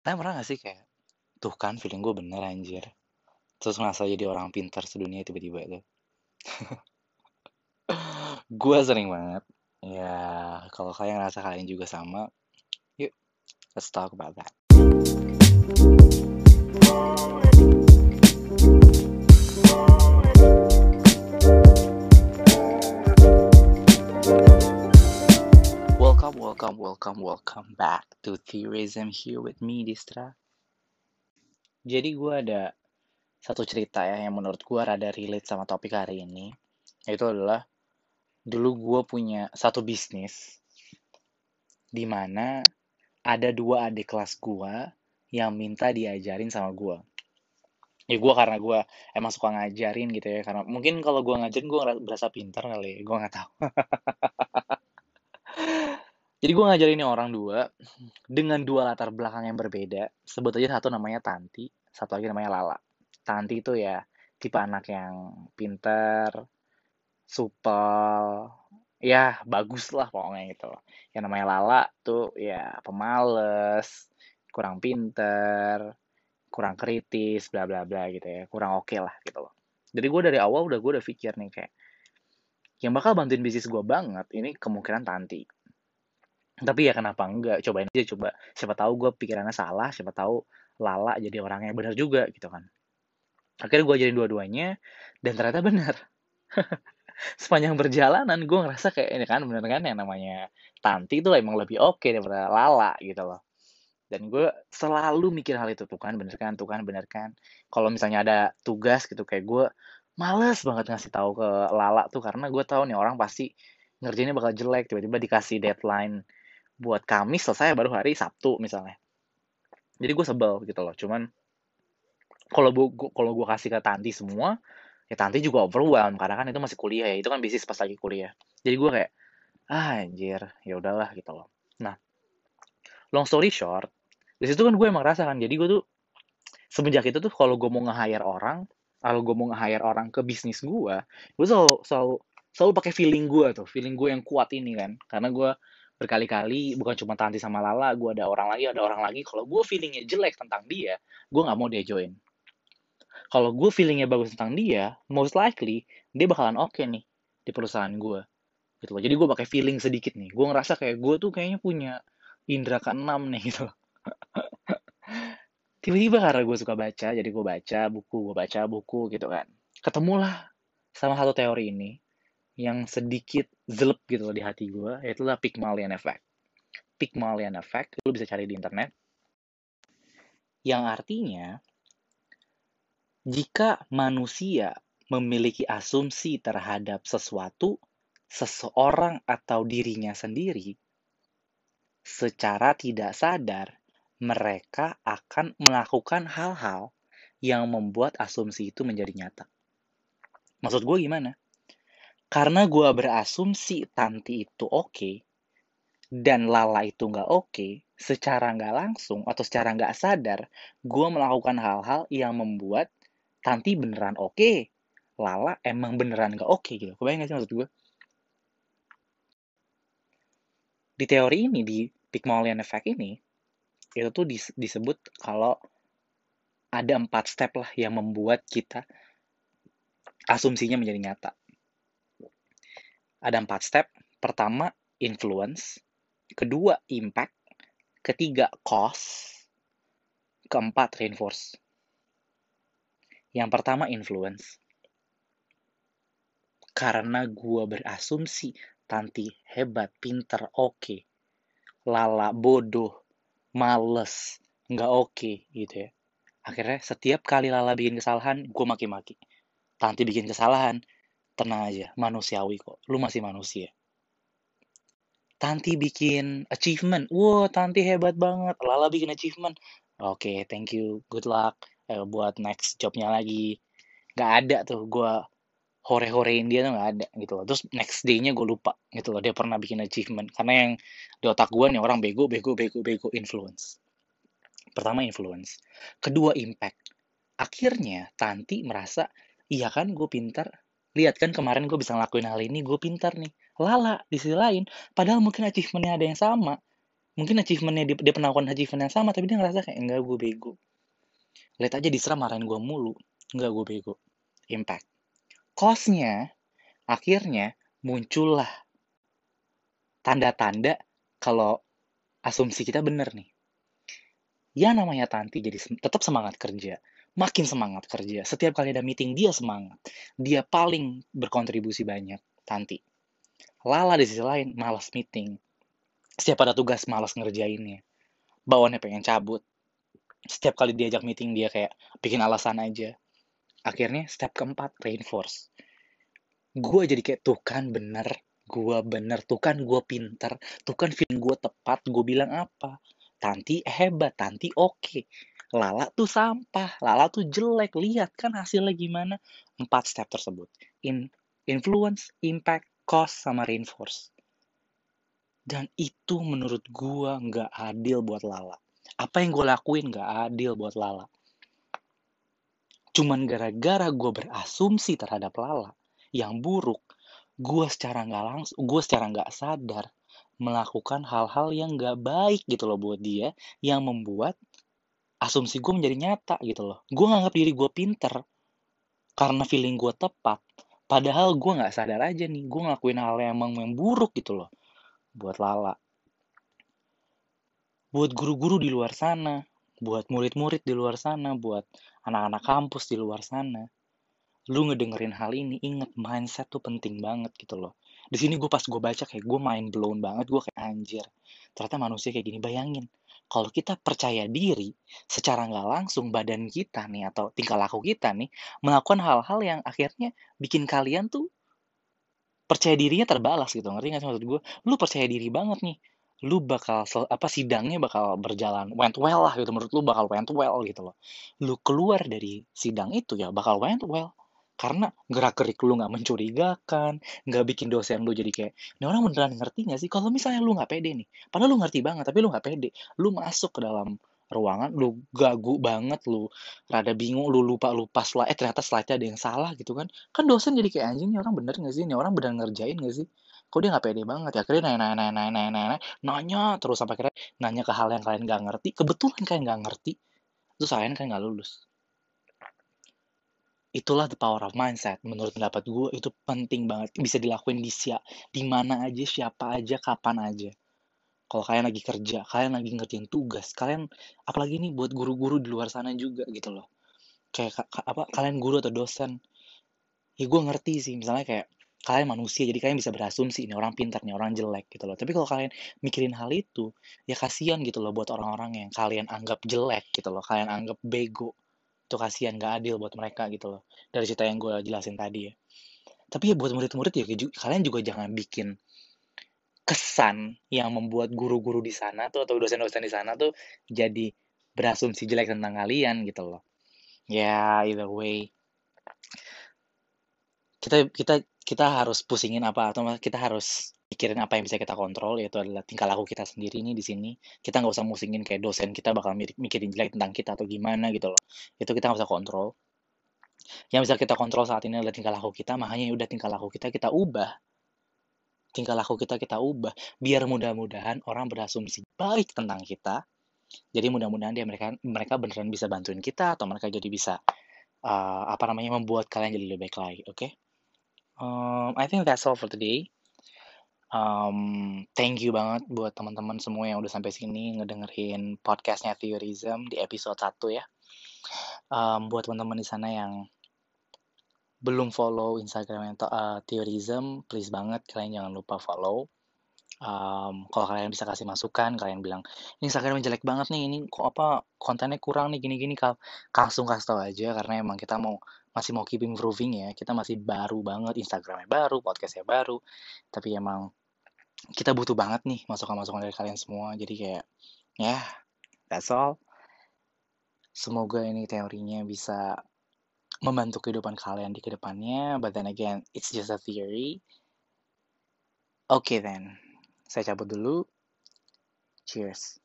Kalian pernah gak sih kayak, tuh kan feeling gue bener anjir. Terus merasa jadi orang pintar sedunia tiba-tiba tuh. gue sering banget. Ya, kalau kalian ngerasa kalian juga sama, yuk, let's talk about that. Welcome, welcome, back to Theorism here with me, Distra. Jadi gue ada satu cerita ya yang menurut gue rada relate sama topik hari ini. Itu adalah dulu gue punya satu bisnis di mana ada dua adik kelas gue yang minta diajarin sama gue. Ya gue karena gue emang suka ngajarin gitu ya. Karena mungkin kalau gue ngajarin gue berasa pintar kali ya. Gue nggak tahu. Jadi gue ngajarin ini orang dua dengan dua latar belakang yang berbeda. Sebut aja satu namanya Tanti, satu lagi namanya Lala. Tanti itu ya tipe anak yang pinter, supel, ya bagus lah pokoknya gitu. Yang namanya Lala tuh ya pemales, kurang pinter, kurang kritis, bla bla bla gitu ya, kurang oke okay lah gitu loh. Jadi gue dari awal udah gue udah pikir nih kayak yang bakal bantuin bisnis gue banget ini kemungkinan Tanti tapi ya kenapa enggak? Cobain aja coba. Siapa tahu gue pikirannya salah siapa tahu lala jadi orang yang benar juga gitu kan. Akhirnya gue jadi dua-duanya dan ternyata benar. Sepanjang perjalanan gue ngerasa kayak ini kan bener kan yang namanya Tanti itu emang lebih oke okay daripada Lala gitu loh. Dan gue selalu mikir hal itu tuh kan bener kan tuh kan bener kan. Kalau misalnya ada tugas gitu kayak gue males banget ngasih tahu ke Lala tuh karena gue tahu nih orang pasti ngerjainnya bakal jelek tiba-tiba dikasih deadline buat Kamis selesai baru hari Sabtu misalnya. Jadi gue sebel gitu loh cuman kalau gue kalau gue kasih ke Tanti semua ya Tanti juga overwhelmed karena kan itu masih kuliah ya itu kan bisnis pas lagi kuliah. Jadi gue kayak ah anjir ya udahlah gitu loh. Nah long story short di situ kan gue emang rasa kan jadi gue tuh semenjak itu tuh kalau gue mau nge-hire orang kalau gue mau nge-hire orang ke bisnis gue gue selalu selalu selalu pakai feeling gue tuh feeling gue yang kuat ini kan. Karena gue berkali-kali bukan cuma Tanti sama Lala gue ada orang lagi ada orang lagi. Kalau gue feelingnya jelek tentang dia gue nggak mau dia join. Kalau gue feelingnya bagus tentang dia most likely dia bakalan oke okay nih di perusahaan gue gitu loh. Jadi gue pakai feeling sedikit nih. Gue ngerasa kayak gue tuh kayaknya punya indera keenam nih gitu loh. Tiba-tiba karena gue suka baca jadi gue baca buku gue baca buku gitu kan. Ketemulah sama satu teori ini yang sedikit zelep gitu loh di hati gue, yaitu lah Pygmalion Effect. Pygmalion Effect, lu bisa cari di internet. Yang artinya, jika manusia memiliki asumsi terhadap sesuatu, seseorang atau dirinya sendiri, secara tidak sadar, mereka akan melakukan hal-hal yang membuat asumsi itu menjadi nyata. Maksud gue gimana? Karena gue berasumsi Tanti itu oke okay, dan Lala itu nggak oke, okay, secara nggak langsung atau secara nggak sadar, gue melakukan hal-hal yang membuat Tanti beneran oke, okay, Lala emang beneran nggak oke okay, gitu. Kebayang gak sih maksud gue? Di teori ini, di Pygmalion Effect ini, itu tuh disebut kalau ada empat step lah yang membuat kita asumsinya menjadi nyata ada empat step. Pertama, influence. Kedua, impact. Ketiga, cause. Keempat, reinforce. Yang pertama, influence. Karena gue berasumsi Tanti hebat, pinter, oke. Okay. Lala bodoh, males, nggak oke okay, gitu ya. Akhirnya setiap kali Lala bikin kesalahan, gue maki-maki. Tanti bikin kesalahan, tenang aja, manusiawi kok. Lu masih manusia. Tanti bikin achievement. Wow, Tanti hebat banget. Lala bikin achievement. Oke, okay, thank you. Good luck. Eh, buat next jobnya lagi. Gak ada tuh gue hore-horein dia tuh gak ada gitu loh. Terus next day-nya gue lupa gitu loh. Dia pernah bikin achievement. Karena yang di otak gue nih orang bego, bego, bego, bego, influence. Pertama influence. Kedua impact. Akhirnya Tanti merasa, iya kan gue pintar, lihat kan kemarin gue bisa ngelakuin hal ini gue pintar nih. Lala di sisi lain padahal mungkin achievementnya ada yang sama. Mungkin achievementnya dia, dia pernah melakukan achievement yang sama tapi dia ngerasa kayak enggak gue bego. Lihat aja diserah marahin gue mulu. Enggak gue bego. Impact. Cause-nya akhirnya muncullah tanda-tanda kalau asumsi kita bener nih ya namanya Tanti jadi tetap semangat kerja. Makin semangat kerja. Setiap kali ada meeting dia semangat. Dia paling berkontribusi banyak Tanti. Lala di sisi lain malas meeting. Setiap ada tugas malas ngerjainnya. Bawaannya pengen cabut. Setiap kali diajak meeting dia kayak bikin alasan aja. Akhirnya step keempat reinforce. Gue jadi kayak tuh kan bener. Gue bener. Tuh kan gue pinter. Tuh kan feeling gue tepat. Gue bilang apa Tanti hebat Tanti oke. Lala tuh sampah Lala tuh jelek lihat kan hasilnya gimana empat step tersebut in influence impact cost sama reinforce dan itu menurut gue nggak adil buat Lala. Apa yang gue lakuin nggak adil buat Lala. Cuman gara-gara gue berasumsi terhadap Lala yang buruk, gue secara nggak langsung, gue secara nggak sadar melakukan hal-hal yang nggak baik gitu loh buat dia, yang membuat asumsi gue menjadi nyata gitu loh. Gue nganggap diri gue pinter karena feeling gue tepat. Padahal gue nggak sadar aja nih, gue ngelakuin hal yang emang yang buruk gitu loh buat Lala. Buat guru-guru di luar sana, buat murid-murid di luar sana, buat anak-anak kampus di luar sana. Lu ngedengerin hal ini, inget mindset tuh penting banget gitu loh. Di sini gue pas gue baca kayak gue main blown banget, gue kayak anjir. Ternyata manusia kayak gini, bayangin. Kalau kita percaya diri, secara nggak langsung badan kita nih atau tingkah laku kita nih melakukan hal-hal yang akhirnya bikin kalian tuh percaya dirinya terbalas gitu ngerti nggak sih maksud gue lu percaya diri banget nih lu bakal apa sidangnya bakal berjalan went well lah gitu menurut lu bakal went well gitu loh lu keluar dari sidang itu ya bakal went well karena gerak gerik lu nggak mencurigakan nggak bikin dosen lu jadi kayak ini orang beneran ngerti nggak sih? Kalau misalnya lu nggak pede nih. Padahal lu ngerti banget tapi lu nggak pede. Lu masuk ke dalam ruangan lu gagu banget lu rada bingung lu lupa lupa slide eh ternyata slide-nya ada yang salah gitu kan. Kan dosen jadi kayak anjing orang bener nggak sih? Ini orang bener ngerjain nggak sih? Kok dia nggak pede banget? Ya akhirnya nanya nanya nanya nanya nanya nanya terus sampai akhirnya nanya ke hal yang kalian nggak ngerti. Kebetulan kalian nggak ngerti. Terus kalian kan nggak lulus itulah the power of mindset. Menurut pendapat gue itu penting banget. Bisa dilakuin di siap di mana aja siapa aja kapan aja. Kalau kalian lagi kerja, kalian lagi ngerjain tugas, kalian apalagi nih buat guru-guru di luar sana juga gitu loh. Kayak apa kalian guru atau dosen, ya gue ngerti sih misalnya kayak kalian manusia jadi kalian bisa berasumsi ini orang pintar nih orang jelek gitu loh. Tapi kalau kalian mikirin hal itu ya kasihan gitu loh buat orang-orang yang kalian anggap jelek gitu loh kalian anggap bego itu kasihan gak adil buat mereka gitu loh dari cerita yang gue jelasin tadi ya tapi ya buat murid-murid ya kalian juga jangan bikin kesan yang membuat guru-guru di sana tuh atau dosen-dosen di sana tuh jadi berasumsi jelek tentang kalian gitu loh. Ya, yeah, either way. Kita kita kita harus pusingin apa atau kita harus pikirin apa yang bisa kita kontrol yaitu adalah tingkah laku kita sendiri nih di sini. Kita nggak usah musingin kayak dosen kita bakal mikirin jelek tentang kita atau gimana gitu loh. Itu kita nggak usah kontrol. Yang bisa kita kontrol saat ini adalah tingkah laku kita, makanya udah tingkah laku kita kita ubah tingkah laku kita kita ubah biar mudah-mudahan orang berasumsi baik tentang kita jadi mudah-mudahan dia mereka mereka beneran bisa bantuin kita atau mereka jadi bisa uh, apa namanya membuat kalian jadi lebih baik lagi oke okay? um, I think that's all for today um, thank you banget buat teman-teman semua yang udah sampai sini ngedengerin podcastnya Theorism di episode 1 ya. Um, buat teman-teman di sana yang belum follow Instagram uh, Theorism, please banget kalian jangan lupa follow. Um, kalau kalian bisa kasih masukan, kalian bilang ini Instagram jelek banget nih, ini kok apa kontennya kurang nih gini-gini, langsung kasih tau aja karena emang kita mau masih mau keep improving ya, kita masih baru banget Instagramnya baru, podcastnya baru, tapi emang kita butuh banget nih masukan-masukan dari kalian semua, jadi kayak ya yeah, that's all. Semoga ini teorinya bisa membantu kehidupan kalian di ke depannya, but then again, it's just a theory. Oke okay, then, saya cabut dulu. Cheers.